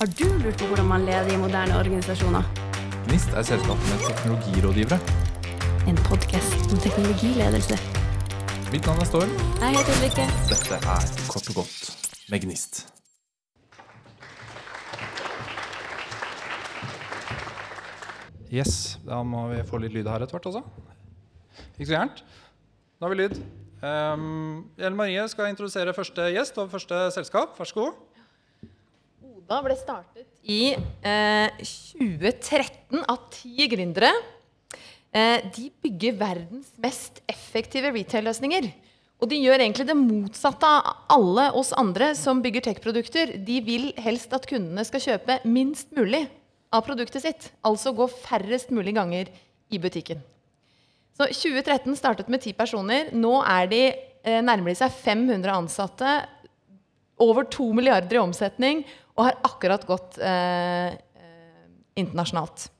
Har du lurt på hvordan man leder i moderne organisasjoner? GNIST er selskapet med teknologirådgivere. En podkast om teknologiledelse. Mitt navn er Storm. Jeg heter Ulrikke. Dette er Kort og godt med Gnist. Yes, da må vi få litt lyd her etter hvert også. Ikke så gærent. Da har vi lyd. Um, Ellen Marie skal introdusere første gjest og første selskap. Vær så god. Oda ble startet i eh, 2013 av ti gründere. Eh, de bygger verdens mest effektive retail-løsninger. Og de gjør egentlig det motsatte av alle oss andre som bygger tech-produkter. De vil helst at kundene skal kjøpe minst mulig av produktet sitt. Altså gå færrest mulig ganger i butikken. Så 2013 startet med ti personer. Nå er de eh, nærmer de seg 500 ansatte. Over 2 milliarder i omsetning og har akkurat gått eh, eh, internasjonalt.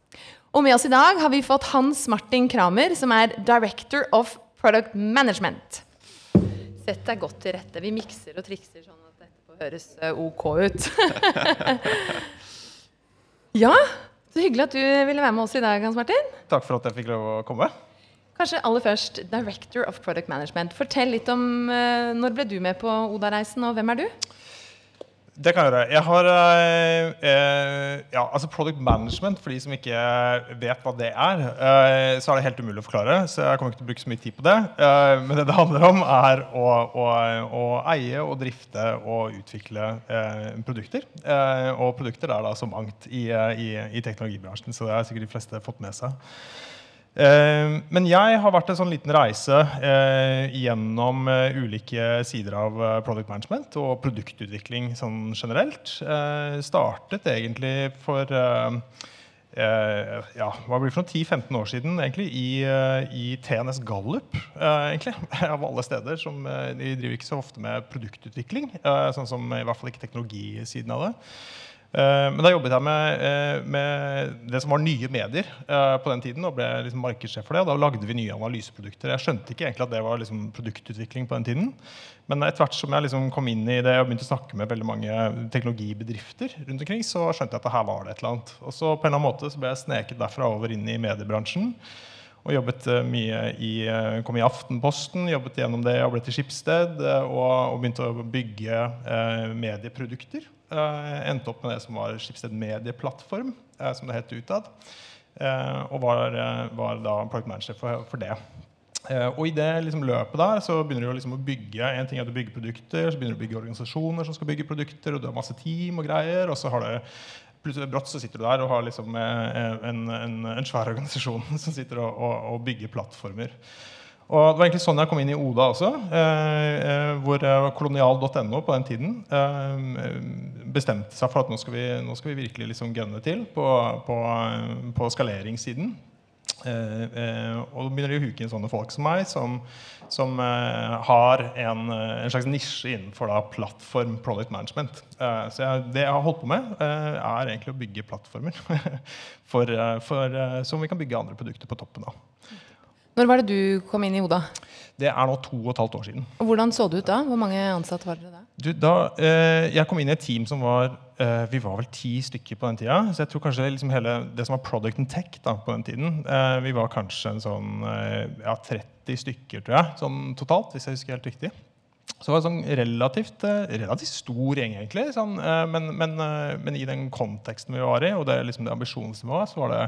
Og med oss i dag har vi fått Hans Martin Kramer, som er Director of Product Management. Sett deg godt til rette. Vi mikser og trikser sånn at dette får høres eh, ok ut. ja, så hyggelig at du ville være med oss i dag, Hans Martin. Takk for at jeg fikk lov å komme. Kanskje aller først, Director of Product Management. Fortell litt om uh, når ble du med på Oda-reisen, og hvem er du? Det kan jeg gjøre. Jeg har eh, ja, altså Product management, for de som ikke vet hva det er, eh, så er det helt umulig å forklare. Så jeg kommer ikke til å bruke så mye tid på det. Eh, men det det handler om, er å, å, å eie og drifte og utvikle produkter. og produkter er da så mangt i, i, i teknologibransjen, så det har sikkert de fleste fått med seg. Eh, men jeg har vært en sånn liten reise eh, gjennom eh, ulike sider av product management og produktutvikling sånn generelt. startet egentlig for ja, hva blir det for 10-15 år siden egentlig, i, i TNS Gallup. egentlig, Av alle steder. Som, de driver ikke så ofte med produktutvikling. sånn som i hvert fall ikke teknologisiden av det. Eh, men da jobbet jeg med, eh, med, det som var nye medier uh, på den tiden. og ble liksom markedssjef for det, og Da lagde vi nye analyseprodukter. Jeg skjønte ikke egentlig at det var liksom produktutvikling på den tiden. Men etter hvert som jeg liksom kom inn i det og begynte å snakke med veldig mange teknologibedrifter, rundt omkring, så skjønte jeg at her var det et eller annet. Og så på en eller annen måte så ble jeg sneket derfra over inn i mediebransjen. Og jobbet mye i, kom i Aftenposten, jobbet gjennom det og ble til Skipsted. Og, og begynte å bygge eh, medieprodukter. Uh, endte opp med det som var Skipsted medieplattform, uh, som det het utad. Uh, og var, var, da product manager for, for det. og i det liksom, løpet der så begynner du liksom å bygge en ting er at du bygger produkter, så begynner du å bygge organisasjoner som skal bygge produkter, og du har masse team og greier. og så har du brått så sitter du der og har liksom en, en, en svær organisasjon som sitter og, og, og bygger plattformer. Og Det var egentlig sånn jeg kom inn i Oda også. Eh, eh hvor kolonial.no på den tiden eh, bestemte seg for at nå skal vi, nå skal vi virkelig liksom gunne til på, på, på skaleringssiden. Eh, eh, og da begynner de å huke inn sånne folk som meg, som, som eh, har en, en, slags nisje innenfor da, plattform product management. så jeg, det jeg har holdt på med, er egentlig å bygge plattformer for, for, som vi kan bygge andre produkter på toppen av. Når var det du kom inn i Oda? Det er nå to og et halvt år siden. Og Hvordan så det ut da? Hvor mange ansatte var dere da? Du, da eh, jeg kom inn i et team som var eh, Vi var vel ti stykker på den tida. Så jeg tror kanskje liksom hele det som var product and tech da, på den tiden eh, Vi var kanskje en sånn eh, ja, 30 stykker, tror jeg, sånn totalt, hvis jeg husker helt riktig. Så det var en sånn relativt, eh, relativt stor gjeng, egentlig. Sånn, eh, men, men, men, i den konteksten vi var i, og det, liksom det ambisjonsnivået, så var det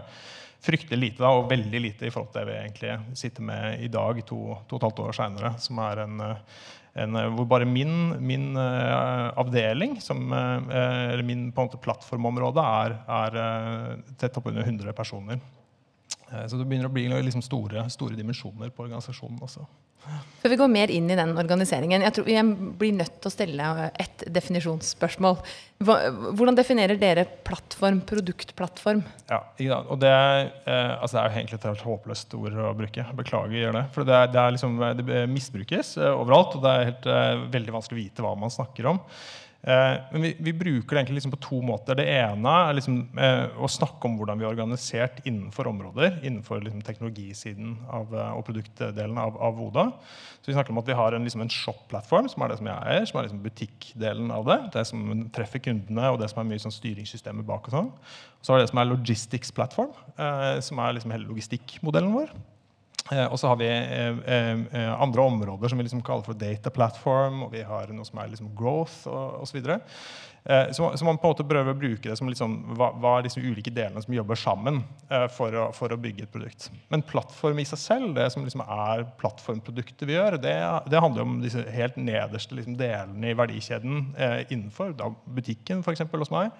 fryktelig lite, da, og veldig lite i forhold til det vi egentlig sitter med i dag, to, to og et halvt år seinere. Er hvor bare min, min uh, avdeling, som, uh, eller min plattformområde, er, er uh, tett oppunder 100 personer. Så det begynner å bli liksom store, store dimensjoner på organisasjonen også. Før vi går mer inn i den organiseringen, jeg tror jeg blir nødt til å stille et definisjonsspørsmål. Hvordan definerer dere plattform, produktplattform? Ja, og Det, eh, altså det er egentlig et håpløst ord å bruke. Beklager, det. For det, er, det, er liksom, det misbrukes eh, overalt, og det er helt, eh, veldig vanskelig å vite hva man snakker om. Eh, men vi, vi bruker det egentlig liksom på to måter. Det ene er liksom, eh, å snakke om hvordan vi er organisert innenfor områder. Innenfor liksom, teknologisiden av, eh, og produktdelen av, av Voda. Så vi snakker om at vi har en, liksom, shop-plattform, som er det som jeg eier. Som er liksom butikkdelen av det. Det som treffer kundene, og det som er mye sånn styringssystemer bak. og sånn. Så har vi det som er logistics-plattform, eh, som er liksom hele logistikkmodellen vår. Eh, og så har vi eh, eh, andre områder som vi liksom kaller for data platform, og vi har noe som er liksom growth osv. Så, så man på en måte prøver å bruke det som liksom, hva, hva er disse ulike delene som jobber sammen for, å, for, å, bygge et produkt. Men plattform i seg selv, det som liksom er plattformproduktet vi gjør, det, det handler om disse helt nederste liksom, delene i verdikjeden innenfor da, butikken, f.eks. hos meg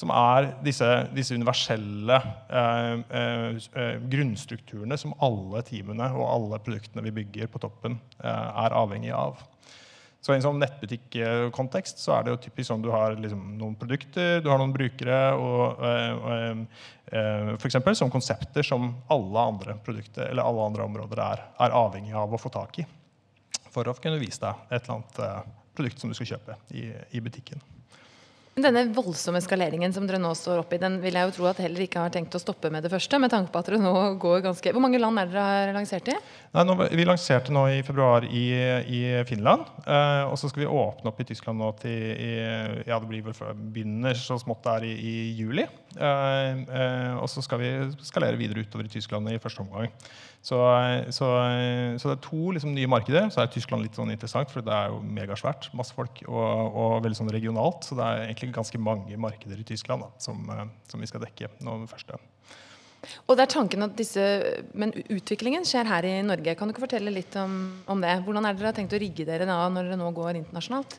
som er disse, disse universelle eh, eh, eh, grunnstrukturene som alle teamene og alle produktene vi bygger på toppen, eh, er avhengig av. Så I en sånn nettbutikkontekst så er det jo typisk sånn du har liksom noen produkter, du har noen brukere, og, og, og for eksempel, som konsepter som alle andre produkter eller alle andre områder er, er avhengig av å få tak i for å kunne vise deg et eller annet eh, produkt som du skal kjøpe i, i butikken. Denne voldsomme skaleringen som dere nå står opp i, den vil jeg jo tro at heller ikke har tenkt å stoppe med det første. med tanke på at dere nå går ganske... Hvor mange land er dere har lansert i? Nei, nå, vi lanserte nå i februar i, i Finland. Eh, og så skal vi åpne opp i Tyskland nå til i, ja, det blir vel begynner så smått der i, i juli. Eh, eh, og så skal vi skalere videre utover i Tyskland i første omgang. Så, så, så, det er to liksom, nye markeder. Så er Tyskland litt sånn interessant, for det er jo megasvært. Masse folk og, og, veldig sånn regionalt. Så det er egentlig ganske mange markeder i Tyskland da, som, som, vi skal dekke nå med første. Og det er tanken at disse, Men utviklingen skjer her i Norge. Kan du ikke fortelle litt om, om det? Hvordan er dere har tenkt å rigge dere da, når dere nå går internasjonalt?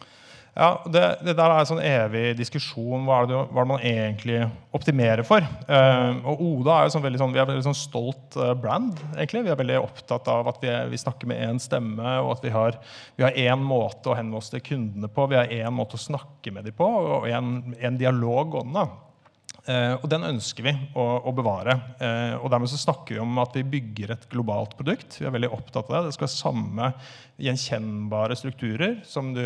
Ja, det, det, der er en sånn evig diskusjon. Hva er det, hva er det man egentlig optimerer for? Uh, og Oda er jo sånn veldig sånn, vi er veldig sånn stolt uh, brand. egentlig. Vi er veldig opptatt av at vi, vi snakker med én stemme, og at vi har, vi én måte å henvende oss til kundene på. Vi har én måte å snakke med dem på, og en dialog gående. Eh, og den ønsker vi å, å bevare. Eh, og dermed så snakker vi om at vi bygger et globalt produkt. Vi er veldig opptatt av Det Det skal være samme gjenkjennbare strukturer som du,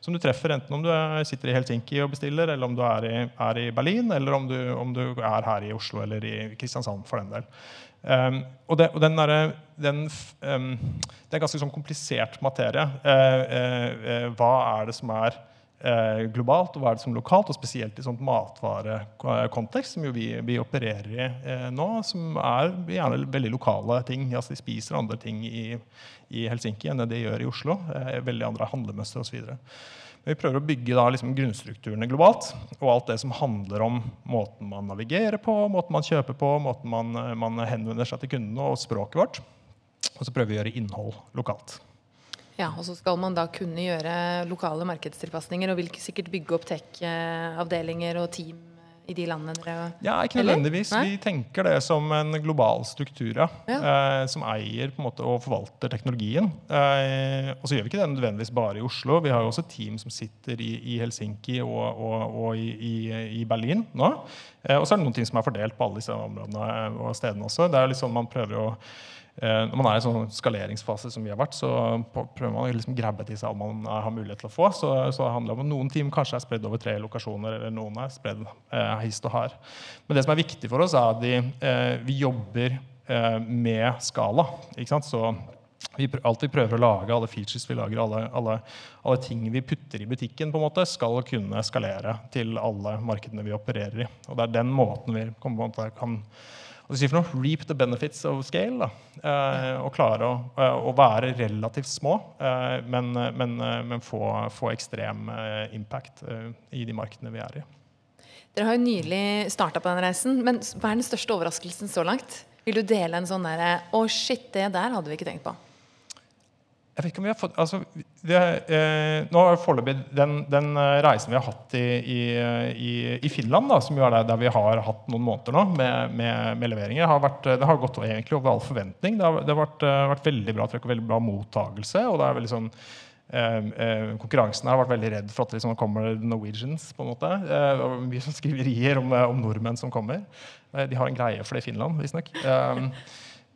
som du, treffer, enten om du sitter i Helsinki og bestiller, eller om du er i, er i Berlin, eller om du, om du, er her i Oslo eller i Kristiansand, for den del. Um, og, det, og den, der, den um, det er ganske sånn komplisert materie. Uh, uh, uh, hva er det som er globalt, og hva er det som lokalt, og spesielt i sånt matvarekontekst, som jo vi, vi opererer i eh, nå, som er gjerne veldig lokale ting. Altså De spiser andre ting i, i Helsinki enn det de gjør i Oslo. Eh, veldig andre handlemønstre osv. Men vi prøver å bygge da liksom grunnstrukturene globalt. Og alt det som handler om måten man navigerer på, måten man kjøper på, måten man, man henvender seg til kundene og språket vårt. Og så prøver vi å gjøre innhold lokalt. Ja, og så skal man da kunne gjøre lokale markedstilpasninger og vil sikkert bygge opp tech-avdelinger og team i de landene dere Ja, ikke nødvendigvis. Vi tenker det som en global struktur ja. Eh, som eier på en måte, og forvalter teknologien. Eh, og så gjør vi ikke det nødvendigvis bare i Oslo. Vi har jo også team som sitter i, i Helsinki og, og, og i, i, i, Berlin nå. Eh, og så er det noen ting som er fordelt på alle disse områdene og stedene også. Det er liksom man prøver å Eh, når man er i en sånn skaleringsfase som vi har vært, så prøver man å liksom grabbe til seg alt man har mulighet til å få. Så, så det handler om at Noen team kanskje er spredd over tre lokasjoner, eller noen er spredd eh, hist og her. Men det som er viktig for oss, er at de, eh, vi jobber eh, med skala. ikke sant? Så vi alt vi prøver å lage, alle features vi lager, alle, alle, alle, ting vi putter i butikken, på en måte, skal kunne skalere til alle markedene vi opererer i. Og det er den måten vi på at måte kan hva sier for noe? Reap the benefits of scale. Eh, og klare å, eh, å, være relativt små, eh, men, men, men få, få, ekstrem impact i de markedene vi er i. Dere har jo nylig starta på den reisen, men hva er den største overraskelsen så langt? Vil du dele en sånn derre Å, shit, det der hadde vi ikke tenkt på. Jeg vet ikke om vi har fått, altså, det, eh, nå er foreløpig den, den, eh, reisen vi har hatt i, i, i Finland, da, som jo er der, vi har hatt noen måneder nå med, med, med leveringer, har vært, det har gått egentlig over all forventning. Det har, det har vært, uh, vært, veldig bra trykk og veldig bra mottagelse. og det er veldig sånn eh, eh, Konkurransen har vært veldig redd for at det liksom kommer Norwegians. på en måte. Eh, mye sånn skriverier om, om, nordmenn som kommer. de har en greie for det i Finland, visstnok. Eh,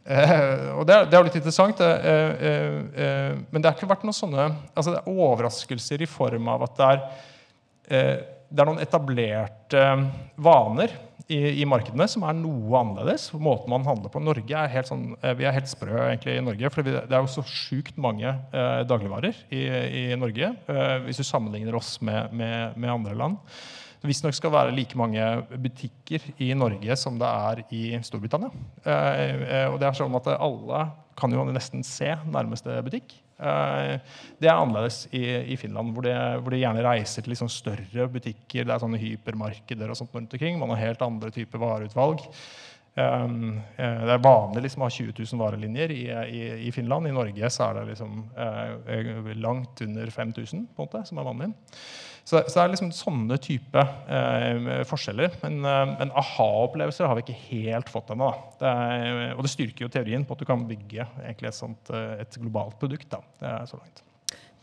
og det er, det er, litt interessant. Eh, eh, men det har ikke vært noen sånne altså det er overraskelser i form av at det er eh, det er noen etablerte vaner i, i, markedene som er noe annerledes. Måten man handler på. Norge er helt sånn, eh, vi er helt sprø egentlig i Norge. For det er jo så sjukt mange eh, dagligvarer i, i Norge eh, hvis du sammenligner oss med, med, med andre land. Visstnok skal være like mange butikker i Norge som det er i Storbritannia. Eh, eh, og det er sånn at alle kan jo nesten se nærmeste butikk. Eh, det er annerledes i, Finland, hvor de, hvor de, gjerne reiser til liksom større butikker. Det er sånne hypermarkeder og sånt rundt omkring. Man har helt andre typer vareutvalg. Um, det er vanlig liksom, å ha 20 000 varelinjer i, i, i, Finland. I Norge så er det liksom, eh, langt under 5000 på en måte, som er vanlig. Så, så, det er liksom sånne type eh, forskjeller. Men, eh, men aha-opplevelser har vi ikke helt fått ennå. Og det styrker jo teorien på at du kan bygge et, sånt, et globalt produkt. Da. Det er så langt.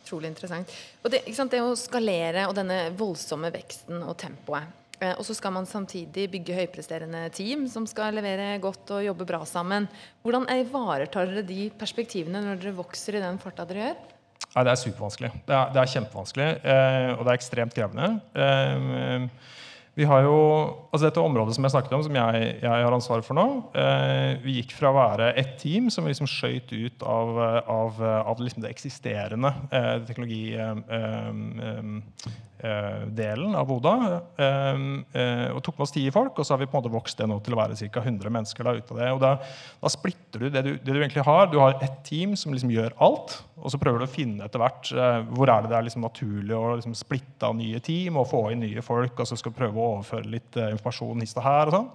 Utrolig interessant. Og det, det å skalere og denne voldsomme veksten og tempoet Eh, og så skal man samtidig bygge høypresterende team som skal levere godt og jobbe bra sammen. Hvordan ivaretar dere de perspektivene når dere vokser i den farta dere gjør? Nei, Det er supervanskelig. Det er, det er kjempevanskelig, eh, og det er ekstremt krevende. Eh, vi har jo, altså Dette området som jeg snakket om, som jeg, jeg har ansvaret for nå eh, Vi gikk fra å være ett team som liksom skøyt ut av, av, av liksom det eksisterende eh, teknologidelen eh, av Oda. Eh, eh, og tok med oss ti folk, og så har vi på en måte vokst det nå til å være ca. 100 mennesker. Da, ut av det. Og da, da splitter du det, du det, du egentlig har. Du har ett team som liksom gjør alt. Og så prøver du å finne etter hvert eh, hvor er det det er liksom naturlig å liksom splitte av nye team og få inn nye folk. og så skal du prøve å overføre litt uh, informasjon hist og her. Og sånn.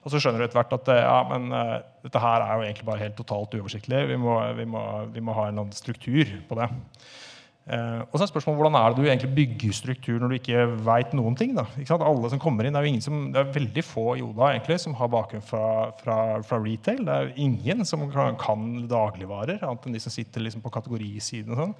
Og så skjønner du etter hvert at ja, men, uh, dette her er jo egentlig bare helt totalt uoversiktlig. Vi må, vi må, vi må ha en annen struktur på det. Uh, og så er spørsmålet hvordan er det du egentlig bygger struktur når du ikke veit noen ting. da, Alle som kommer inn, Det er jo ingen som, det er veldig få i Oda egentlig, som har bakgrunn fra, fra, fra, retail. Det er jo ingen som kan, kan dagligvarer, annet enn de som sitter liksom på kategorisiden. og sånn.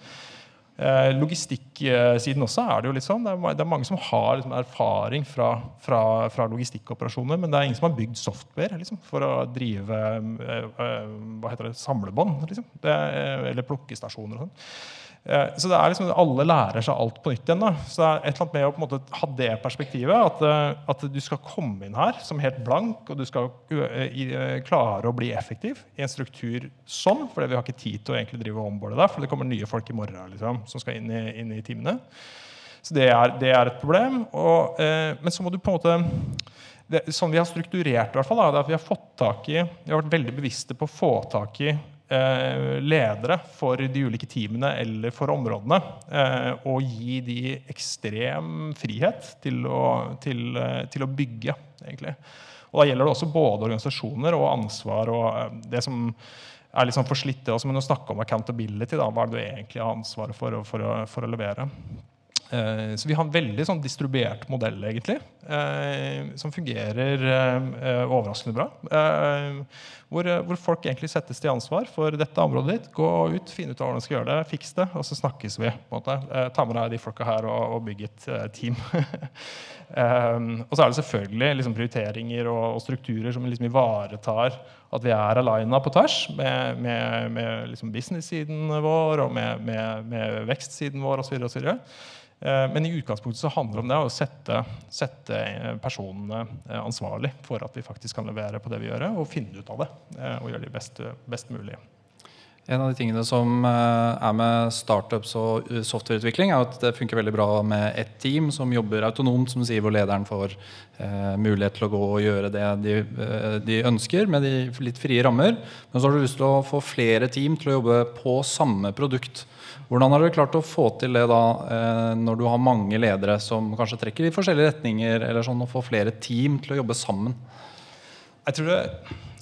Eh, logistikksiden også er det jo litt sånn. Det er, det er mange som har liksom, erfaring fra, fra, fra, logistikkoperasjoner, men det er ingen som har bygd software liksom, for å drive eh, eh, hva heter det, samlebånd. Liksom. eller plukkestasjoner og sånn. Eh, så det er liksom, alle lærer seg alt på nytt igjen. Da. Så det er et eller annet med å på en måte ha det perspektivet. At, eh, at, du skal komme inn her som helt blank, og du skal uh, klare å bli effektiv i en struktur sånn. For vi har ikke tid til å egentlig drive onboarde der, for det kommer nye folk i morgen liksom, som skal inn i, inn i timene. Så det er, det er, et problem. Og, eh, men så må du på en måte det, Sånn vi har strukturert, i hvert fall, da, er at vi har fått tak i, vi har vært veldig bevisste på å få tak i Eh, ledere for de ulike teamene eller for områdene. Eh, og gi de ekstrem frihet til å, til, eh, til å bygge, egentlig. Og da gjelder det også både organisasjoner og ansvar og det som er litt sånn det Også, men å snakke om accountability, da, hva er det du egentlig har ansvaret for, for, å, for å levere. Eh, så vi har en veldig sånn distribuert modell, egentlig, eh, som fungerer eh, overraskende bra. Hvor, folk egentlig settes til ansvar for dette området ditt. Gå ut, finne ut hvordan du skal gjøre det, fiks det, og så snakkes vi. på en måte. Ta med deg de folka her og, og bygg et team. og så er det selvfølgelig liksom, prioriteringer og, strukturer som liksom ivaretar at vi er aligna på tvers med, med, med liksom business-siden vår og med, med vekstsiden vår osv. Eh, men i utgangspunktet så handler det om det å sette, sette, eh, personene eh, ansvarlig for at vi faktisk kan levere på det vi gjør, og finne ut av det. Og gjøre det best, best mulig. En av de tingene som er med startups og softwareutvikling, er at det funker veldig bra med ett team som jobber autonomt, som sier hvor lederen får eh, mulighet til å gå og gjøre det de, de, ønsker, med de litt frie rammer. Men så har du lyst til å få flere team til å jobbe på samme produkt. Hvordan har dere klart å få til det da, eh, når du har mange ledere som kanskje trekker i forskjellige retninger, eller sånn, å få flere team til å jobbe sammen? Jeg tror det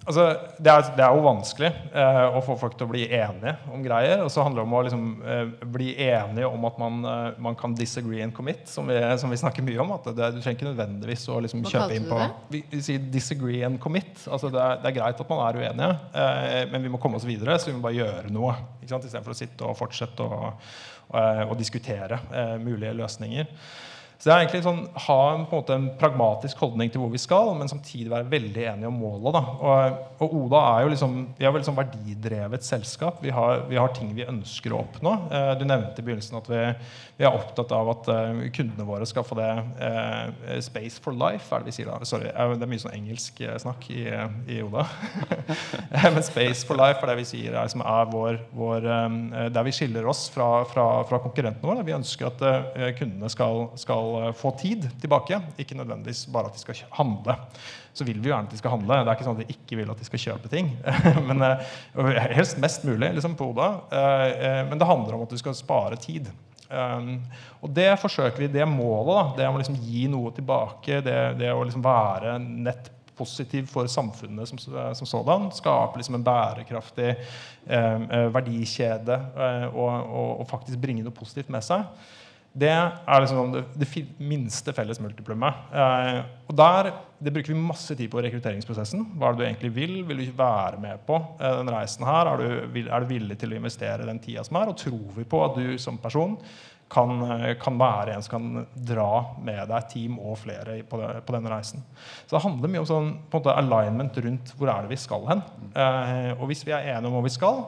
Altså, det, er, det, er, jo vanskelig eh, å få folk til å bli enige om greier. Og så handler det om å liksom, eh, bli enige om at man, eh, man, kan disagree and commit, som vi, som vi snakker mye om. at det, Du trenger ikke nødvendigvis å liksom, kjøpe inn på vi, vi, sier disagree and commit. Altså, det, er, det er greit at man er uenige, eh, men vi må komme oss videre, så vi må bare gjøre noe. Istedenfor å sitte og fortsette å, å, eh, å diskutere eh, mulige løsninger. Så det er egentlig sånn, ha en, på en, måte, en pragmatisk holdning til hvor vi skal, men samtidig være veldig enige om målet. Og, og Oda er jo liksom, vi er sånn verdidrevet selskap. Vi har, vi har, ting vi ønsker å oppnå. Eh, du nevnte i begynnelsen at vi, vi, er opptatt av at eh, kundene våre skal få det eh, space for life, er det vi sier da. Sorry, det er mye sånn engelsk snakk i, i Oda. men space for life er det vi sier er, er vår, vår der vi skiller oss fra, fra, fra konkurrentene våre. Vi ønsker at kundene skal, skal Eh, få tid tilbake. Ikke nødvendigvis bare at de skal handle. Så vil vi jo gjerne at de skal handle. Det er ikke sånn at vi ikke vil at de skal kjøpe ting. men uh, Helst mest mulig liksom, på Oda. Uh, men det handler om at du skal spare tid. Um, og det forsøker vi, det målet, da, det å liksom gi noe tilbake, det, det å liksom være nett positiv for samfunnet som, som sådan. Skape liksom en bærekraftig eh, verdikjede eh, og, og, og, faktisk bringe noe positivt med seg. Det er liksom det, det minste felles multiplummet. Eh, og der, Det bruker vi masse tid på rekrutteringsprosessen. Hva er det du egentlig vil? Vil du være med på eh, den reisen her? Er du, er du, villig til å investere den tida som er? Og tror vi på at du som person kan, eh, kan være en som kan dra med deg team og flere på, det, på denne reisen? Så det handler mye om sånn, måte, alignment rundt hvor er det vi skal hen. Eh, og hvis vi er enige om hvor vi skal,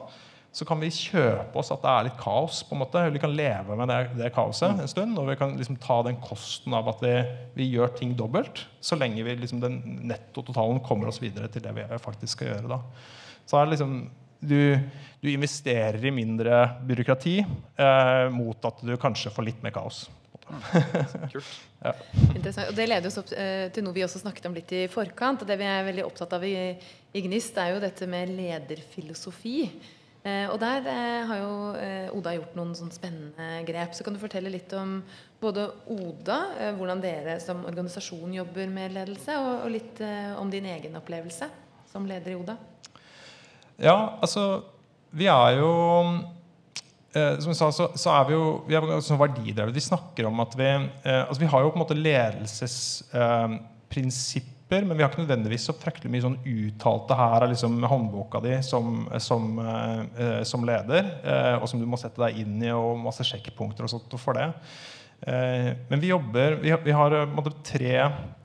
så kan vi kjøpe oss at det er litt kaos. på en måte. Vi kan leve med det, det kaoset en stund. Og vi kan liksom ta den kosten av at vi, vi gjør ting dobbelt, så lenge vi liksom den nettototalen kommer oss videre til det vi faktisk skal gjøre. da. Så er det liksom, du, du investerer i mindre byråkrati eh, mot at du kanskje får litt mer kaos. Kult. ja. Interessant. Og Det leder oss opp eh, til noe vi også snakket om litt i forkant. og Det vi er veldig opptatt av i, i Gnist, er jo dette med lederfilosofi. Eh, og der eh, har jo eh, Oda gjort noen sånn spennende grep. Så kan du fortelle litt om både Oda, hvordan dere som organisasjon jobber med ledelse, og, litt om din egen opplevelse som leder i Oda? Ja, altså Vi er jo som jeg sa, så, så, er vi jo vi er sånn verdidrevet. Vi snakker om at vi altså Vi har jo på en måte ledelsesprinsipp prinsipper, men vi har ikke nødvendigvis så fryktelig mye sånn uttalte her av liksom håndboka di som, som, eh, som, leder, eh, og som du må sette deg inn i, og masse sjekkpunkter og sånt for det. Eh, men vi jobber Vi, vi har måtte, tre Eh,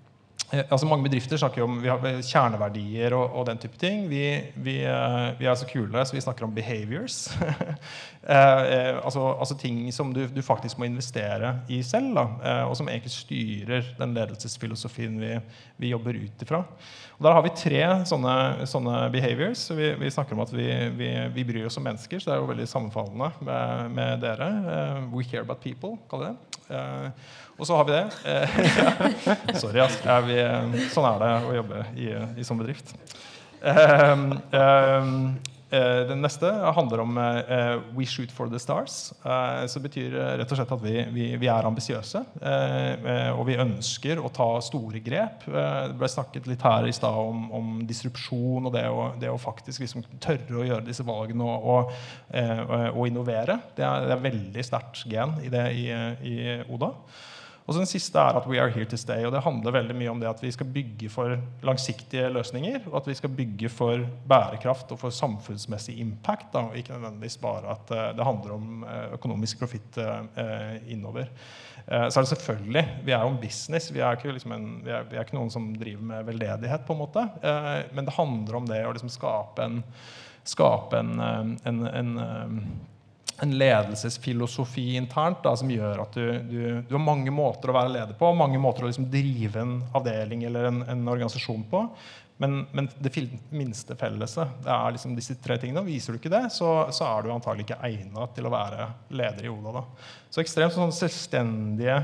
altså Mange bedrifter snakker om vi har kjerneverdier og, og den type ting. Vi, vi, eh, vi, er så kule, så vi snakker om behaviors. eh, altså, altså, ting som du, du, faktisk må investere i selv, da, eh, og som egentlig styrer den ledelsesfilosofien vi, vi jobber ut ifra. Og Der har vi tre sånne, sånne behaviors. Vi, vi, snakker om at vi, bryr oss om mennesker, så det er jo veldig sammenfallende med, med dere. We care about people, kaller vi det. Uh, og så har vi det. Eh, sorry, ass. Vi, sånn er det å jobbe i, i sånn bedrift. Uh, den neste handler om uh, 'We shoot for the stars'. Det betyr rett og slett at vi, vi, vi er ambisiøse. og vi ønsker å ta store grep. det ble snakket litt her i stad om, om, disrupsjon og det å, det å faktisk liksom tørre å gjøre disse valgene og, og, og innovere. Det er, det er veldig sterkt gen i det i, i Oda. Og så Den siste er at we are here to stay. og Det handler veldig mye om det at vi skal bygge for langsiktige løsninger. Og at vi skal bygge for bærekraft og for samfunnsmessig impact. Da, og ikke nødvendigvis bare at uh, det handler om uh, økonomisk profitt uh, innover. så er det selvfølgelig Vi er jo en business. Vi er, ikke, liksom en, vi, er, vi er, ikke, noen som driver med veldedighet, på en måte. men det handler om det å liksom skape en, skape en, en, en ledelsesfilosofi internt da, som gjør at du, du, du, har mange måter å være leder på, mange måter å liksom drive en avdeling eller en, en organisasjon på. Men, men, det minste felleset er liksom disse tre tingene. og Viser du ikke det, så, så er du antagelig ikke egnet til å være leder i ODA. Da. Så ekstremt sånn selvstendige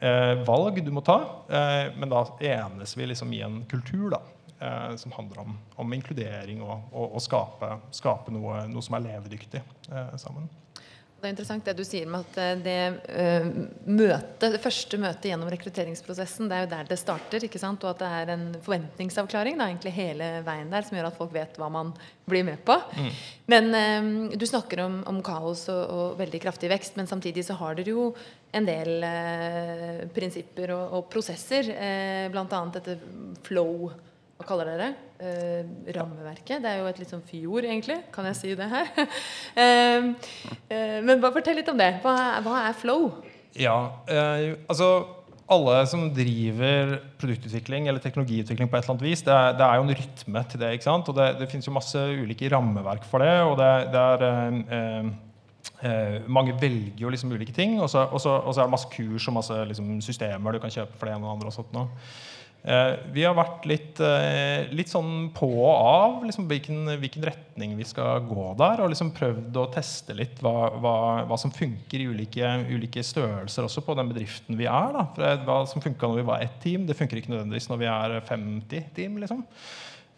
eh, valg du må ta. Eh, men da enes vi liksom i en kultur da, eh, som handler om, om inkludering og, å skape, skape noe, noe, som er levedyktig eh, sammen. Det er interessant det du sier med at eh, det uh, møte, det første møtet gjennom rekrutteringsprosessen, det er jo der det starter. ikke sant? Og at det er en forventningsavklaring da, egentlig hele veien der som gjør at folk vet hva man blir med på. Mm. Men um, du snakker om, om kaos og, og, veldig kraftig vekst, men samtidig så har dere jo en del uh, prinsipper og, og prosesser, uh, bl.a. dette flow hva kaller dere eh, rammeverket? Det er jo et litt sånn fjord, egentlig. Kan jeg si det her? eh, eh, men bare fortell litt om det. Hva hva er flow? Ja, eh, altså alle som driver produktutvikling eller teknologiutvikling på et eller annet vis, det er, det er jo en rytme til det. ikke sant? Og det, det finnes jo masse ulike rammeverk for det. og det, det er eh, eh, mange velger jo liksom ulike ting, og så, og så, og så er det masse kurs og masse liksom, systemer du kan kjøpe for det ene og det andre. og sånt nå. Eh, vi har vært litt, eh, litt sånn på og av liksom hvilken, hvilken, retning vi skal gå der. Og liksom prøvd å teste litt hva, hva, hva som funker i ulike, ulike, størrelser også på den bedriften vi er. Da. For hva som funka når vi var ett team, det funker ikke nødvendigvis når vi er 50 team. liksom.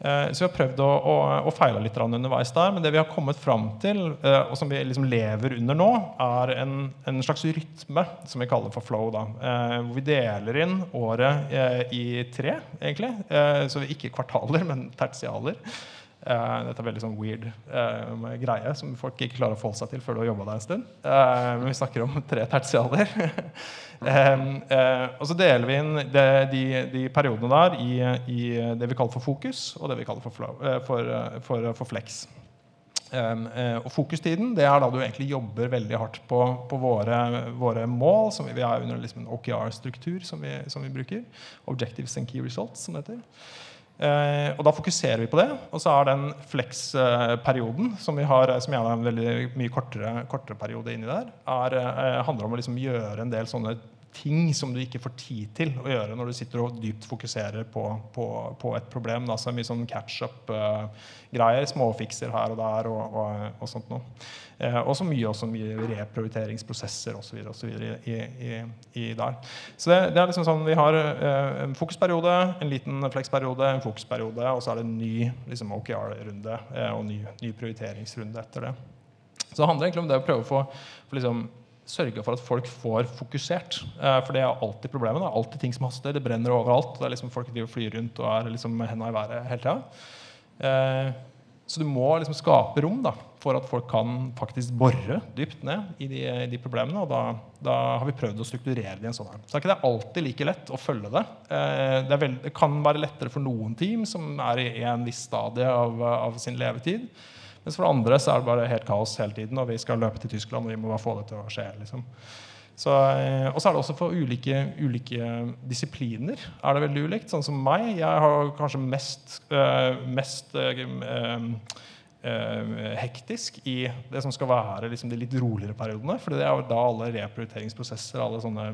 Eh, så vi har prøvd å, å, å feile litt underveis der. Men det vi har kommet fram til, eh, og som vi liksom lever under nå, er en, en, slags rytme som vi kaller for flow. da, eh, Hvor vi deler inn året i tre, egentlig. Så ikke kvartaler, men tertialer. Uh, dette er veldig sånn weird uh, greie som folk ikke klarer å forholde seg til før du har jobba der en stund. Uh, men vi snakker om tre tertialer. og så deler vi inn de, de, de, periodene der i, i, det vi kaller for fokus, og det vi kaller for, for, for, for flex. Og Fokustiden det er da du egentlig jobber veldig hardt på, på våre, våre, mål. som Vi, vi er under liksom en OKR-struktur som, som, vi bruker. Objectives and Key Results, som det heter. Eh, og Da fokuserer vi på det. Og så er den flex-perioden, som vi har, som gjerne er en veldig mye kortere, kortere periode inni der, er, eh, handler om å liksom gjøre en del sånne ting som du ikke får tid til å gjøre når du sitter og dypt fokuserer på, på, på et problem. Da. Så mye sånn catch up-greier. Uh, småfikser her og der og, og, og sånt noe. Eh, og så mye, mye reprioriteringsprosesser osv. I, i, i der. Så det, det, er liksom sånn vi har eh, en fokusperiode, en liten fleksperiode, en fokusperiode, og så er det en ny liksom, OKR-runde eh, og ny, ny prioriteringsrunde etter det. Så det handler egentlig om det å prøve å få, få liksom, sørge for at folk får fokusert. Eh, for det er alltid problemet. Det er alltid ting som haster. Det brenner overalt. Det er liksom Folk driver flyr rundt og er liksom henda i været hele tida. Eh, så du må liksom skape rom da, for at folk kan faktisk bore dypt ned i de, de problemene. Og da, da, har vi prøvd å strukturere det i en sånn her. Så det er ikke det alltid like lett å følge det. Eh, det, veld, det, kan være lettere for noen team som er i en viss stadie av, av sin levetid. Mens for det andre så er det bare helt kaos hele tiden, og vi skal løpe til Tyskland. og vi må bare få det til å skje. liksom. Så, eh, og så er det også for ulike, ulike, disipliner er det veldig ulikt. Sånn som meg. Jeg har kanskje mest, øh, mest øh, øh, hektisk i det som skal være liksom, de litt roligere periodene. For det er jo da alle reprioriteringsprosesser, alle sånne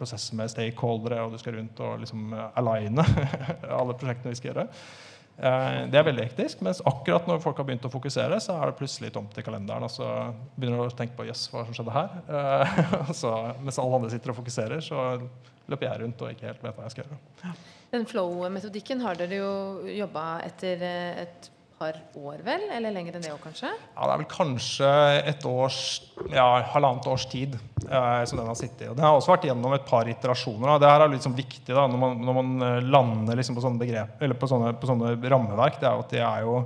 prosesser med stakeholdere, og du skal rundt og liksom aligne alle prosjektene vi skal gjøre. Eh, det er veldig hektisk. Mens akkurat når folk har begynt å fokusere, så er det plutselig tomt i kalenderen. Og så begynner du å tenke på jøss, hva som skjedde her? Eh, så, mens alle andre sitter og fokuserer, så løper jeg rundt og ikke helt vet hva jeg skal gjøre. Den flow-metodikken har dere jo jobba etter eh, et par år, vel? Eller lenger enn det òg, kanskje? Ja, Det er vel kanskje et års, ja, halvannet års tid eh, som den har sittet. i. Og Den har også vært gjennom et par iterasjoner. Og det her er liksom viktig da, når man, når man eh, lander liksom på sånne begrep, eller på sånne, på sånne rammeverk. det er jo at de er jo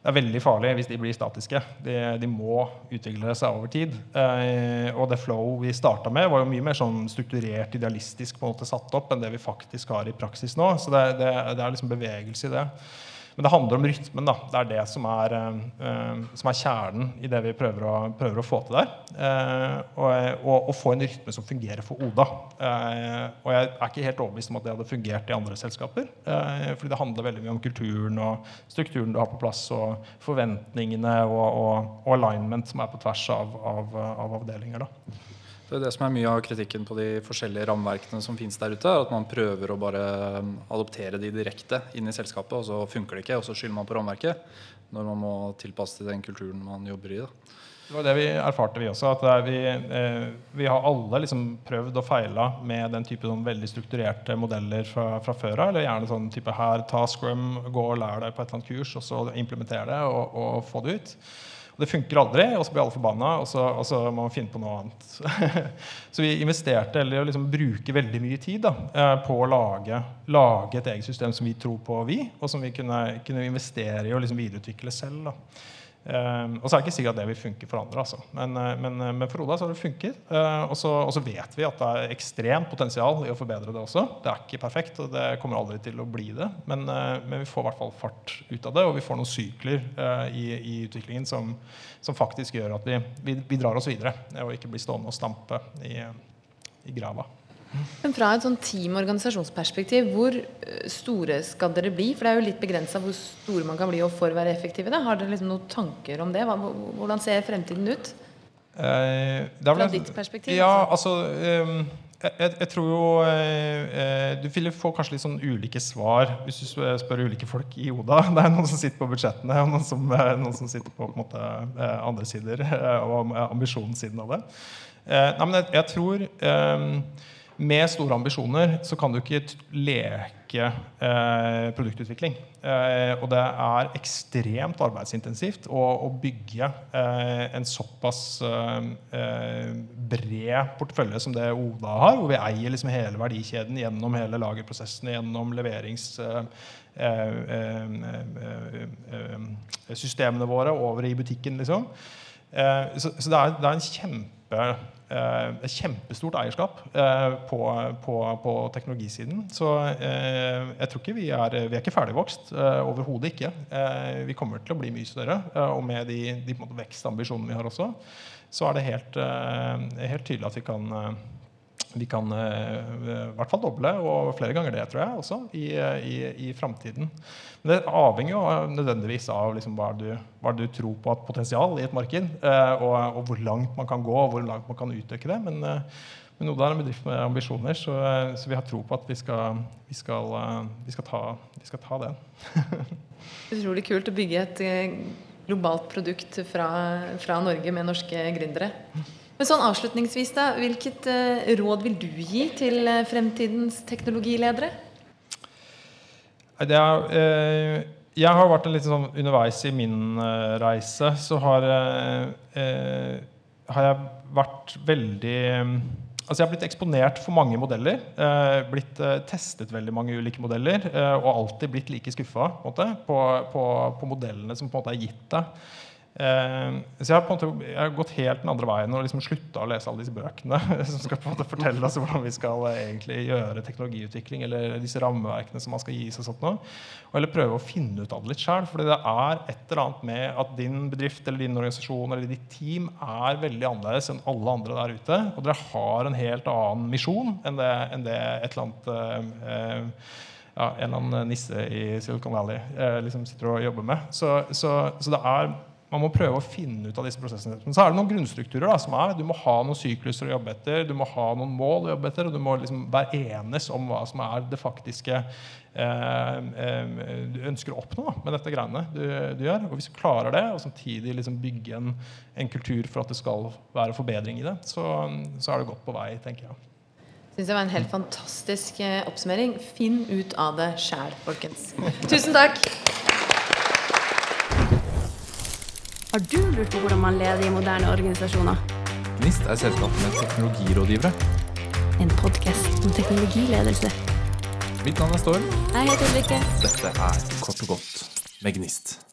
det er veldig farlig hvis de blir statiske. De, de må utvikle seg over tid. Eh, og det flow vi starta med, var jo mye mer sånn strukturert, idealistisk på en måte satt opp enn det vi faktisk har i praksis nå. Så det, det, det er liksom bevegelse i det. Men det handler om rytmen. da. Det er det som er, eh, som er kjernen i det vi prøver å, prøver å få til der. Eh, og, og, og, få en rytme som fungerer for Oda. Eh, og jeg er ikke helt overbevist om at det hadde fungert i andre selskaper. fordi det handler veldig mye om kulturen og strukturen du har på plass, og forventningene og, og alignment som er på tvers av, av, av avdelinger. da. Det er det som er mye av kritikken på de forskjellige rammeverkene som finnes der ute. At man prøver å bare um, adoptere de direkte inn i selskapet, og så funker det ikke. Og så skylder man på rammeverket når man må tilpasse til den kulturen man jobber i. Da. Det var det vi erfarte, vi også. At vi, eh, vi, har alle liksom prøvd og feila med den type sånn veldig strukturerte modeller fra, fra før av. Eller gjerne sånn type her, ta scrum, gå og lær deg på et eller annet kurs, og så implementere det og, og få det ut. Det funker aldri, og så blir alle forbanna, og så, og så må man finne på noe annet. så vi investerte eller liksom bruker veldig mye tid da, eh, på å lage, lage, et eget system som vi tror på, vi, og som vi kunne, kunne investere i og liksom videreutvikle selv. da. Um, og så er det ikke sikkert at det vil funke for andre. Altså. Men, eh, men, eh, men, for Oda så har det funket. Uh, og, så, vet vi at det er ekstremt potensial i å forbedre det også. Det er ikke perfekt, og det kommer aldri til å bli det. Men, men vi får i hvert fall fart ut av det, og vi får noen sykler i, i, utviklingen som, som, faktisk gjør at vi, vi, vi, drar oss videre, og ikke blir stående og stampe i, i grava. Men fra et sånn team- og organisasjonsperspektiv, hvor eh, store skal dere bli? For det er jo litt begrensa hvor store man kan bli og for å være effektive. Da. Har dere liksom noen tanker om det? Hvordan ser fremtiden ut? Eh, Fra ditt perspektiv, Ja, altså. altså jeg, jeg, tror jo eh, eh, Du vil få kanskje litt sånn ulike svar hvis du spør, spør ulike folk i Oda. Det er noen som sitter på budsjettene, og noen som, eh, noen som sitter på, på måte, andre sider og ambisjonssiden av det. Eh, nei, men jeg, jeg tror med store ambisjoner så kan du ikke leke eh, produktutvikling. Eh, og det er ekstremt arbeidsintensivt å, å bygge eh, en såpass eh, eh, bred portefølje som det Oda har, hvor vi eier liksom hele verdikjeden gjennom hele lagerprosessen, gjennom leverings... Eh, våre over i butikken, liksom. Så, det, er, en kjempe et kjempestort eierskap eh, på, på, på teknologisiden. Så eh, jeg tror ikke vi er Vi er ikke ferdigvokst. Overhodet ikke. Eh, vi kommer til å bli mye større. eh, og med de, de vekstambisjonene vi har også, så er det helt, eh, helt tydelig at vi kan vi kan eh, i hvert fall doble, og flere ganger det, tror jeg, også, i, i, i framtiden. Men det avhenger jo nødvendigvis av liksom, hva, du, hva du tror på at potensial i et marked, eh, og, og hvor langt man kan gå, og hvor langt man kan utøke det. Men, eh, men Oda er en bedrift med ambisjoner, så, så vi har tro på at vi skal, vi skal, vi skal, ta, vi skal ta den. Utrolig kult å bygge et globalt produkt fra, fra Norge med norske gründere. Men sånn avslutningsvis, da, hvilket eh, råd vil du gi til eh, fremtidens teknologiledere? Er, eh, jeg har vært litt sånn underveis i min eh, reise, så har, eh, eh, har jeg vært veldig Altså Jeg har blitt eksponert for mange modeller. Blitt testet veldig mange ulike modeller. Og alltid blitt like skuffa på, på, på modellene som på en måte er gitt deg. Eh, så jeg har, på en måte, jeg har gått helt den andre veien og liksom slutta å lese alle disse bøkene som skal på en måte fortelle oss hvordan vi skal eh, egentlig gjøre teknologiutvikling, eller disse rammeverkene som man skal gi seg sånt nå. Og heller prøve å finne ut av det litt sjøl. For det er et eller annet med at din bedrift eller din organisasjon eller ditt team er veldig annerledes enn alle andre der ute. Og dere har en helt annen misjon enn det, enn det et eller annet eh, eh, ja, en eller annen nisse i Silicon Valley eh, liksom sitter og jobber med. Så, så, så det er man må prøve å finne ut av disse prosessene. Men så er det noen grunnstrukturer. da, som er, Du må ha noen sykluser å jobbe etter, du må ha noen mål å jobbe etter, og du må liksom være enes om hva som er det faktiske eh, eh, du ønsker å oppnå da, med dette greiene du, du gjør. Og Hvis du klarer det, og samtidig liksom bygge en, en kultur for at det skal være forbedring i det, så, så er det godt på vei, tenker jeg. Synes det var en helt fantastisk eh, oppsummering. Finn ut av det sjæl, folkens. Tusen takk. Har du lurt på hvordan man leder i moderne organisasjoner? Gnist er selskapet med teknologirådgivere. En podkast om teknologiledelse. Mitt navn er Storm. Jeg heter Ulrikke. Dette er Kort og godt med Gnist.